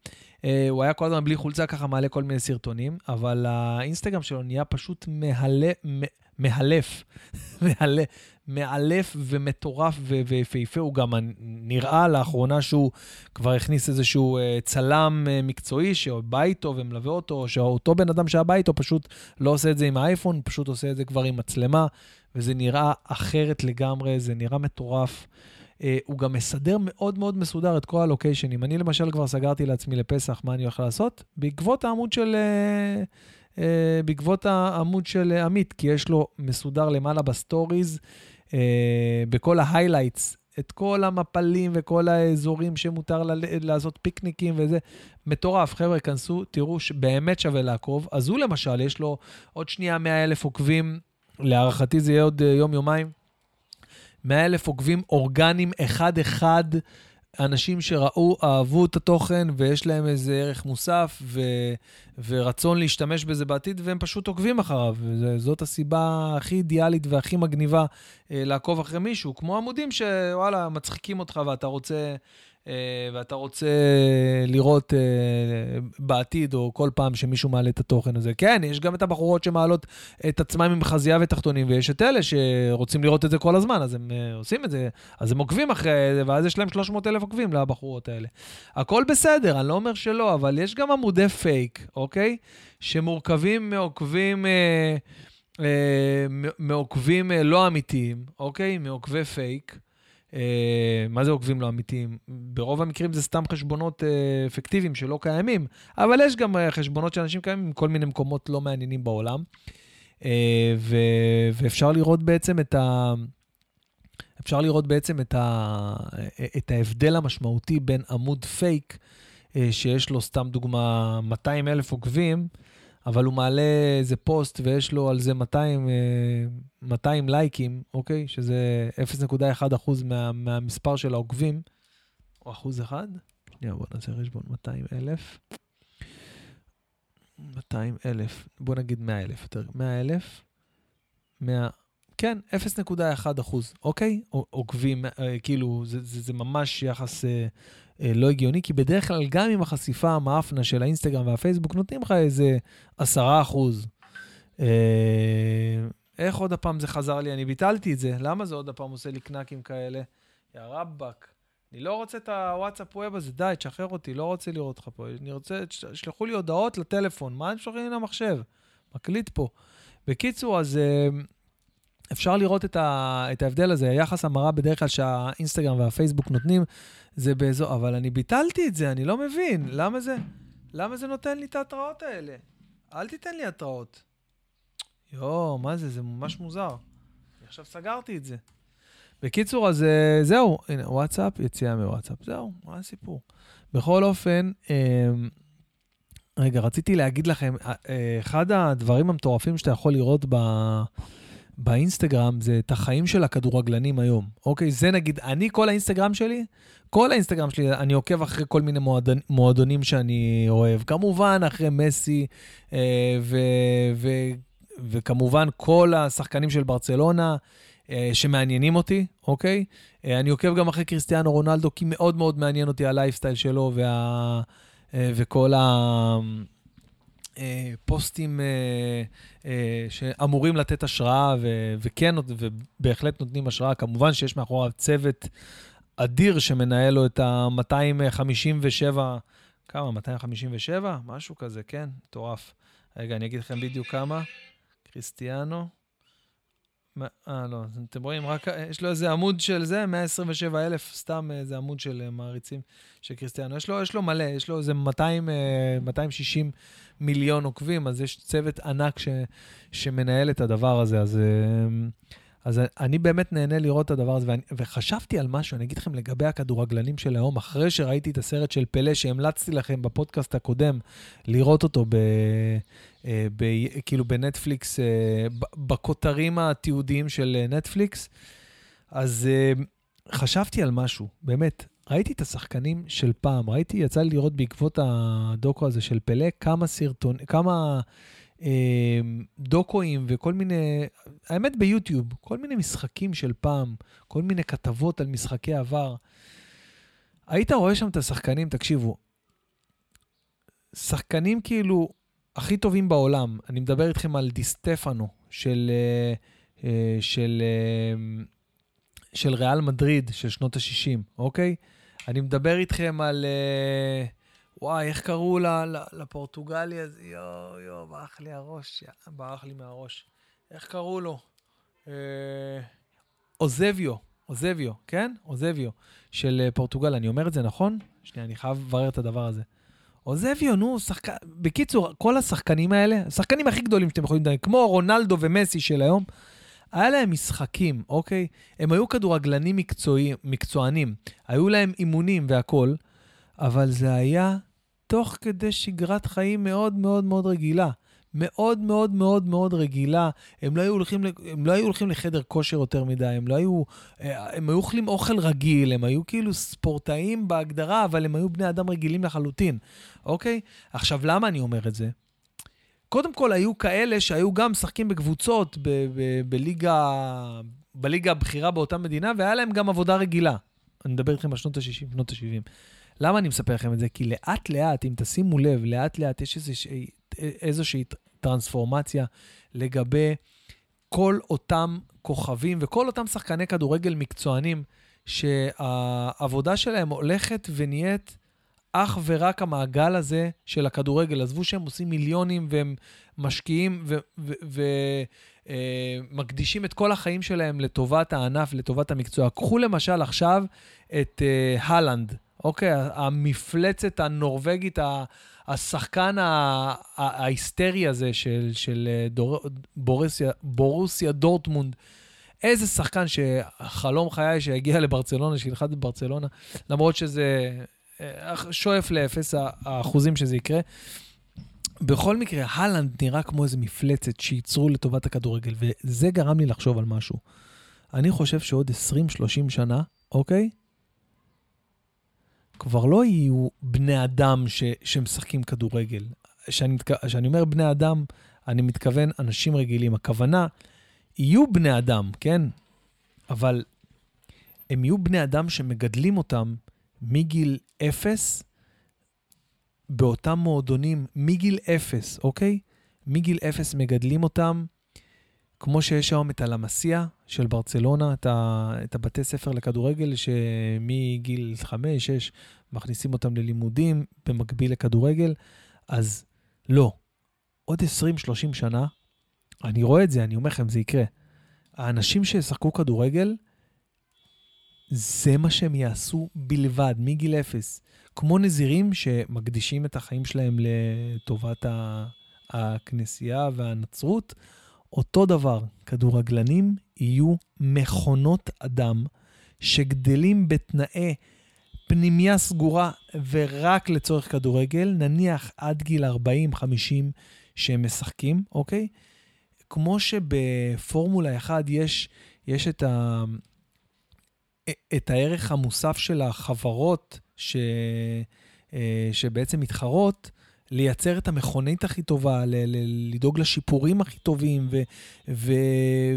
אה, הוא היה כל הזמן בלי חולצה, ככה מעלה כל מיני סרטונים, אבל האינסטגרם שלו נהיה פשוט מהלה, מהלף, (laughs) מאלף ומטורף ויפהפה. הוא גם נראה לאחרונה שהוא כבר הכניס איזשהו אה, צלם אה, מקצועי שבא איתו ומלווה אותו, או שאותו בן אדם שהיה בא איתו פשוט לא עושה את זה עם האייפון, פשוט עושה את זה כבר עם מצלמה, וזה נראה אחרת לגמרי, זה נראה מטורף. אה, הוא גם מסדר מאוד מאוד מסודר את כל הלוקיישנים. אני למשל כבר סגרתי לעצמי לפסח מה אני הולך לעשות, בעקבות העמוד של... אה, בעקבות העמוד של עמית, כי יש לו מסודר למעלה ב stories, בכל ה highlights, את כל המפלים וכל האזורים שמותר ל- לעשות פיקניקים וזה. מטורף, חבר'ה, כנסו, תראו שבאמת שווה לעקוב. אז הוא למשל, יש לו עוד שנייה 100 אלף עוקבים, להערכתי זה יהיה עוד אה, יום-יומיים. 100 אלף עוקבים אורגניים, אחד-אחד. אנשים שראו, אהבו את התוכן ויש להם איזה ערך מוסף ו, ורצון להשתמש בזה בעתיד, והם פשוט עוקבים אחריו. וזאת הסיבה הכי אידיאלית והכי מגניבה אה, לעקוב אחרי מישהו, כמו עמודים שוואלה, מצחיקים אותך ואתה רוצה ואתה רוצה לראות אה, בעתיד, או כל פעם שמישהו מעלה את התוכן הזה. כן, יש גם את הבחורות שמעלות את עצמם עם חזייה ותחתונים, ויש את אלה שרוצים לראות את זה כל הזמן, אז הם אה, עושים את זה, אז הם עוקבים אחרי זה, ואז יש להם 300 אלף עוקבים לבחורות האלה. הכל בסדר, אני לא אומר שלא, אבל יש גם עמודי פייק, אוקיי? שמורכבים מעוקבים... מעוקבים לא אמיתיים, אוקיי? מעוקבי פייק. אה, מה זה עוקבים לא אמיתיים? ברוב המקרים זה סתם חשבונות אה, פיקטיביים שלא קיימים, אבל יש גם אה, חשבונות של אנשים קיימים מכל מיני מקומות לא מעניינים בעולם. ו- ואפשר לראות בעצם את ה... אפשר לראות בעצם את, ה... את ההבדל המשמעותי בין עמוד פייק, שיש לו, סתם דוגמה, 200 אלף עוקבים, אבל הוא מעלה איזה פוסט ויש לו על זה 200, 200 אה, לייקים, אוקיי? שזה 0.1 אחוז מה, מהמספר של העוקבים, או אחוז אחד. שנייה, בוא נעשה חשבון, 200 אלף. 200 אלף, בוא נגיד 100 אלף, יותר, 100 אלף, 100, כן, 0.1 אחוז, אוקיי? עוקבים, אה, כאילו, זה, זה, זה ממש יחס אה, לא הגיוני, כי בדרך כלל גם עם החשיפה המאפנה של האינסטגרם והפייסבוק, נותנים לך איזה 10 אחוז. אה, איך עוד הפעם זה חזר לי? אני ביטלתי את זה. למה זה עוד הפעם עושה לי קנקים כאלה? יא רבאק. אני לא רוצה את הוואטסאפ ווב הזה, די, תשחרר אותי, לא רוצה לראות אותך פה. אני רוצה, תשלחו לי הודעות לטלפון, מה הם שולחים לי למחשב? מקליט פה. בקיצור, אז אה, אפשר לראות את, ה, את ההבדל הזה, היחס המרה בדרך כלל שהאינסטגרם והפייסבוק נותנים, זה באזור, אבל אני ביטלתי את זה, אני לא מבין. למה זה, למה זה נותן לי את ההתראות האלה? אל תיתן לי התראות. יואו, מה זה? זה ממש מוזר. עכשיו סגרתי את זה. בקיצור, אז אה, זהו, הנה, וואטסאפ, יציאה מוואטסאפ. זהו, מה הסיפור? בכל אופן, אה, רגע, רציתי להגיד לכם, אה, אחד הדברים המטורפים שאתה יכול לראות ב... באינסטגרם זה את החיים של הכדורגלנים היום. אוקיי, זה נגיד, אני, כל האינסטגרם שלי, כל האינסטגרם שלי, אני עוקב אחרי כל מיני מועדון, מועדונים שאני אוהב. כמובן, אחרי מסי, אה, ו, ו, וכמובן כל השחקנים של ברצלונה. אה, שמעניינים אותי, אוקיי? אה, אני עוקב גם אחרי קריסטיאנו רונלדו, כי מאוד מאוד מעניין אותי הלייפסטייל שלו וה, אה, וכל ה... אה, פוסטים אה, אה, שאמורים לתת השראה, ו- וכן, ובהחלט נותנים השראה. כמובן שיש מאחוריו צוות אדיר שמנהל לו את ה-257, כמה? 257? משהו כזה, כן? מטורף. רגע, אני אגיד לכם בדיוק כמה. קריסטיאנו. אה, לא, אתם רואים, רק, יש לו איזה עמוד של זה, 127 אלף, סתם איזה עמוד של אה, מעריצים של קריסטיאנו. יש לו, יש לו מלא, יש לו איזה 200, 260 אה, מיליון עוקבים, אז יש צוות ענק ש, שמנהל את הדבר הזה. אז, אה, אז אני באמת נהנה לראות את הדבר הזה, ואני, וחשבתי על משהו, אני אגיד לכם לגבי הכדורגלנים של היום, אחרי שראיתי את הסרט של פלא, שהמלצתי לכם בפודקאסט הקודם לראות אותו ב... אה, ב, כאילו בנטפליקס, אה, בכותרים התיעודיים של נטפליקס, אז חשבתי על משהו, באמת. ראיתי את השחקנים של פעם, ראיתי, יצא לי לראות בעקבות הדוקו הזה של פלא, כמה סרטון, כמה אה, דוקואים וכל מיני, האמת ביוטיוב, כל מיני משחקים של פעם, כל מיני כתבות על משחקי עבר. היית רואה שם את השחקנים, תקשיבו, שחקנים כאילו הכי טובים בעולם. אני מדבר איתכם על דיסטפנו של, אה, אה, של, אה, של ריאל מדריד של שנות ה-60, אוקיי? אני מדבר איתכם על... וואי, איך קראו לפורטוגלי הזה? יואו, יואו, ברח לי הראש, ברח לי מהראש. איך קראו לו? אוזביו, אוזביו, כן? אוזביו, של אה, פורטוגל. אני אומר את זה נכון? שנייה, אני חייב לברר את הדבר הזה. אוזביו, נו, שחקן... בקיצור, כל השחקנים האלה, השחקנים הכי גדולים שאתם יכולים לדעת, כמו רונלדו ומסי של היום, היה להם משחקים, אוקיי? הם היו כדורגלנים מקצוענים, היו להם אימונים והכול, אבל זה היה תוך כדי שגרת חיים מאוד מאוד מאוד רגילה. מאוד מאוד מאוד מאוד רגילה. הם לא היו הולכים, הם לא היו הולכים לחדר כושר יותר מדי, הם לא היו... הם היו אוכלים אוכל רגיל, הם היו כאילו ספורטאים בהגדרה, אבל הם היו בני אדם רגילים לחלוטין, אוקיי? עכשיו, למה אני אומר את זה? קודם כל, היו כאלה שהיו גם משחקים בקבוצות ב- ב- בליגה, בליגה הבכירה באותה מדינה, והיה להם גם עבודה רגילה. אני מדבר איתכם על שנות ה-60, שנות ה-70. למה אני מספר לכם את זה? כי לאט-לאט, אם תשימו לב, לאט-לאט יש איזושהי, איזושהי טרנספורמציה לגבי כל אותם כוכבים וכל אותם שחקני כדורגל מקצוענים, שהעבודה שלהם הולכת ונהיית אך ורק המעגל הזה של הכדורגל. עזבו שהם עושים מיליונים והם משקיעים ומקדישים את כל החיים שלהם לטובת הענף, לטובת המקצוע. קחו למשל עכשיו את uh, הלנד, אוקיי? המפלצת הנורבגית, השחקן ההיסטרי הזה של, של אה, דור, בורסיה, בורוסיה דורטמונד. איזה שחקן שחלום חיי שיגיע (laughs) לברצלונה, שילחץ בברצלונה, למרות שזה אה, שואף לאפס האחוזים שזה יקרה. בכל מקרה, הלנד נראה כמו איזה מפלצת שייצרו לטובת הכדורגל, וזה גרם לי לחשוב על משהו. אני חושב שעוד 20-30 שנה, אוקיי? כבר לא יהיו בני אדם ש, שמשחקים כדורגל. כשאני אומר בני אדם, אני מתכוון אנשים רגילים. הכוונה, יהיו בני אדם, כן? אבל הם יהיו בני אדם שמגדלים אותם מגיל אפס באותם מועדונים, מגיל אפס, אוקיי? מגיל אפס מגדלים אותם, כמו שיש היום את הלמסיה של ברצלונה, את, ה, את הבתי ספר לכדורגל, שמגיל חמש, שש, מכניסים אותם ללימודים במקביל לכדורגל, אז לא. עוד 20-30 שנה, אני רואה את זה, אני אומר לכם, זה יקרה. האנשים שישחקו כדורגל, זה מה שהם יעשו בלבד, מגיל אפס. כמו נזירים שמקדישים את החיים שלהם לטובת הכנסייה והנצרות, אותו דבר, כדורגלנים יהיו מכונות אדם שגדלים בתנאי פנימייה סגורה ורק לצורך כדורגל, נניח עד גיל 40-50 שהם משחקים, אוקיי? כמו שבפורמולה 1 יש, יש את, ה, את הערך המוסף של החברות ש, אה, שבעצם מתחרות, לייצר את המכונית הכי טובה, ל- ל- לדאוג לשיפורים הכי טובים,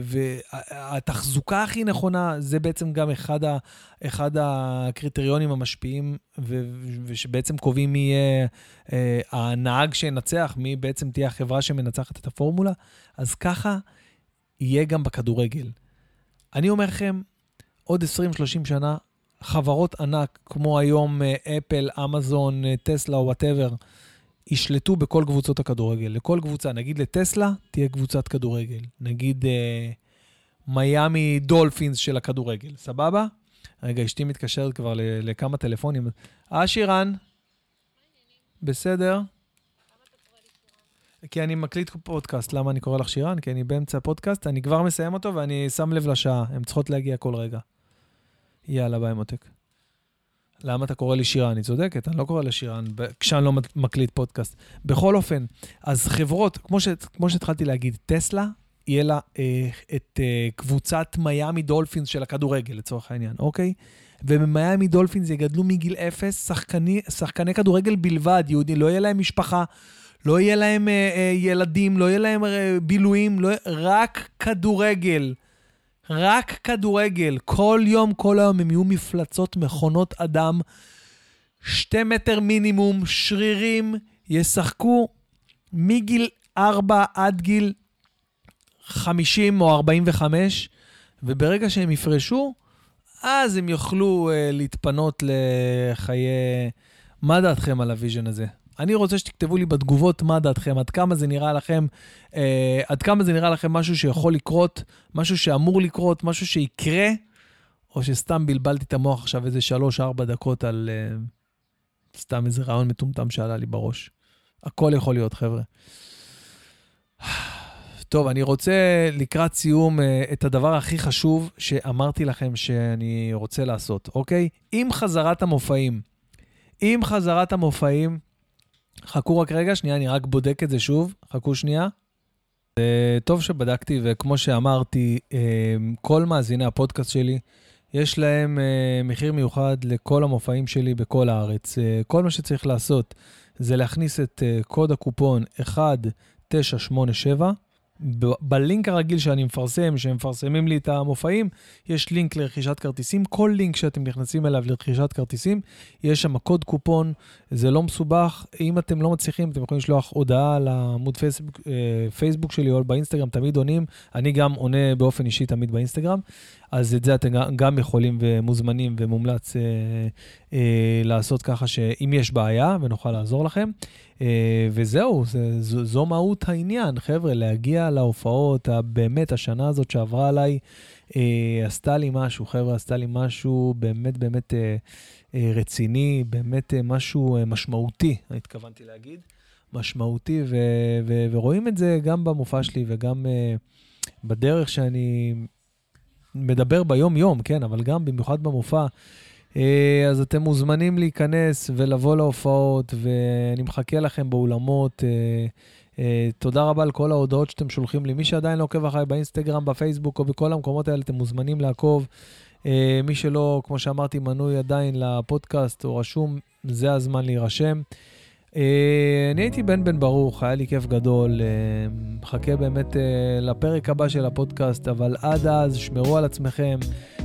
והתחזוקה הכי נכונה, זה בעצם גם אחד, ה- אחד הקריטריונים המשפיעים, ו- ושבעצם קובעים מי יהיה אה, הנהג שינצח, מי בעצם תהיה החברה שמנצחת את הפורמולה. אז ככה יהיה גם בכדורגל. אני אומר לכם, עוד 20-30 שנה, חברות ענק כמו היום אפל, אמזון, טסלה או whatever, ישלטו בכל קבוצות הכדורגל. לכל קבוצה, נגיד לטסלה, תהיה קבוצת כדורגל. נגיד אה, מיאמי דולפינס של הכדורגל, סבבה? רגע, אשתי מתקשרת כבר לכמה טלפונים. אה, שירן? בסדר? כי אני מקליט פודקאסט. למה אני קורא לך שירן? כי אני באמצע הפודקאסט, אני כבר מסיים אותו ואני שם לב לשעה. הן צריכות להגיע כל רגע. יאללה, ביי מותק. למה אתה קורא לי שירן? אני צודקת, אני לא קורא לה שירן כשאני לא מקליט פודקאסט. בכל אופן, אז חברות, כמו, ש, כמו שהתחלתי להגיד, טסלה, יהיה לה אה, את אה, קבוצת מיאמי דולפינס של הכדורגל, לצורך העניין, אוקיי? ובמיאמי דולפינס יגדלו מגיל אפס שחקני, שחקני כדורגל בלבד, ייעודי, לא יהיה להם משפחה, לא יהיה להם אה, אה, ילדים, לא יהיה להם אה, בילויים, לא, רק כדורגל. רק כדורגל. כל יום, כל היום הם יהיו מפלצות מכונות אדם, שתי מטר מינימום, שרירים, ישחקו מגיל 4 עד גיל 50 או 45, וברגע שהם יפרשו, אז הם יוכלו uh, להתפנות לחיי... מה דעתכם על ה vision הזה? אני רוצה שתכתבו לי בתגובות מה דעתכם, עד כמה זה נראה לכם, אה, עד כמה זה נראה לכם משהו שיכול לקרות, משהו שאמור לקרות, משהו שיקרה, או שסתם בלבלתי את המוח עכשיו איזה 3-4 דקות על אה, סתם איזה רעיון מטומטם שעלה לי בראש. הכל יכול להיות, חבר'ה. טוב, אני רוצה לקראת סיום אה, את הדבר הכי חשוב שאמרתי לכם שאני רוצה לעשות, אוקיי? עם חזרת המופעים. עם חזרת המופעים, חכו רק רגע, שנייה, אני רק בודק את זה שוב, חכו שנייה. טוב שבדקתי, וכמו שאמרתי, אה, כל מאזיני הפודקאסט שלי, יש להם אה, מחיר מיוחד לכל המופעים שלי בכל הארץ. כל מה שצריך לעשות זה להכניס את קוד הקופון 1987, בלינק הרגיל שאני מפרסם, שמפרסמים לי את המופעים, יש לינק לרכישת כרטיסים. כל לינק שאתם נכנסים אליו לרכישת כרטיסים, יש שם קוד קופון, זה לא מסובך. אם אתם לא מצליחים, אתם יכולים לשלוח הודעה לעמוד פייסבוק, אה, פייסבוק שלי או באינסטגרם, תמיד עונים. אני גם עונה באופן אישי תמיד באינסטגרם. אז את זה אתם גם יכולים ומוזמנים ומומלץ אה, אה, לעשות ככה שאם יש בעיה, ונוכל לעזור לכם. אה, וזהו, זה, זו, זו מהות העניין, חבר'ה, להגיע להופעות, באמת, השנה הזאת שעברה עליי, אה, עשתה לי משהו, חבר'ה, עשתה לי משהו באמת באמת אה, אה, רציני, באמת אה, משהו אה, משמעותי, התכוונתי להגיד, משמעותי, ו, ו, ורואים את זה גם במופע שלי וגם אה, בדרך שאני מדבר ביום-יום, כן, אבל גם במיוחד במופע. אה, אז אתם מוזמנים להיכנס ולבוא להופעות, ואני מחכה לכם באולמות. אה, אה, תודה רבה על כל ההודעות שאתם שולחים לי. מי שעדיין לא עוקב אחריי באינסטגרם, בפייסבוק או בכל המקומות האלה, אתם מוזמנים לעקוב. מי שלא, כמו שאמרתי, מנוי עדיין לפודקאסט או רשום, זה הזמן להירשם. אה, אני הייתי בן בן ברוך, היה לי כיף גדול. אה, מחכה באמת אה, לפרק הבא של הפודקאסט, אבל עד אז שמרו על עצמכם,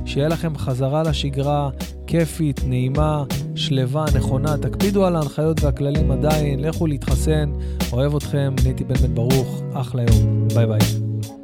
שיהיה לכם חזרה לשגרה כיפית, נעימה, שלווה, נכונה. תקפידו על ההנחיות והכללים עדיין, לכו להתחסן. אוהב אתכם, אני הייתי בן בן ברוך, אחלה יום. ביי ביי.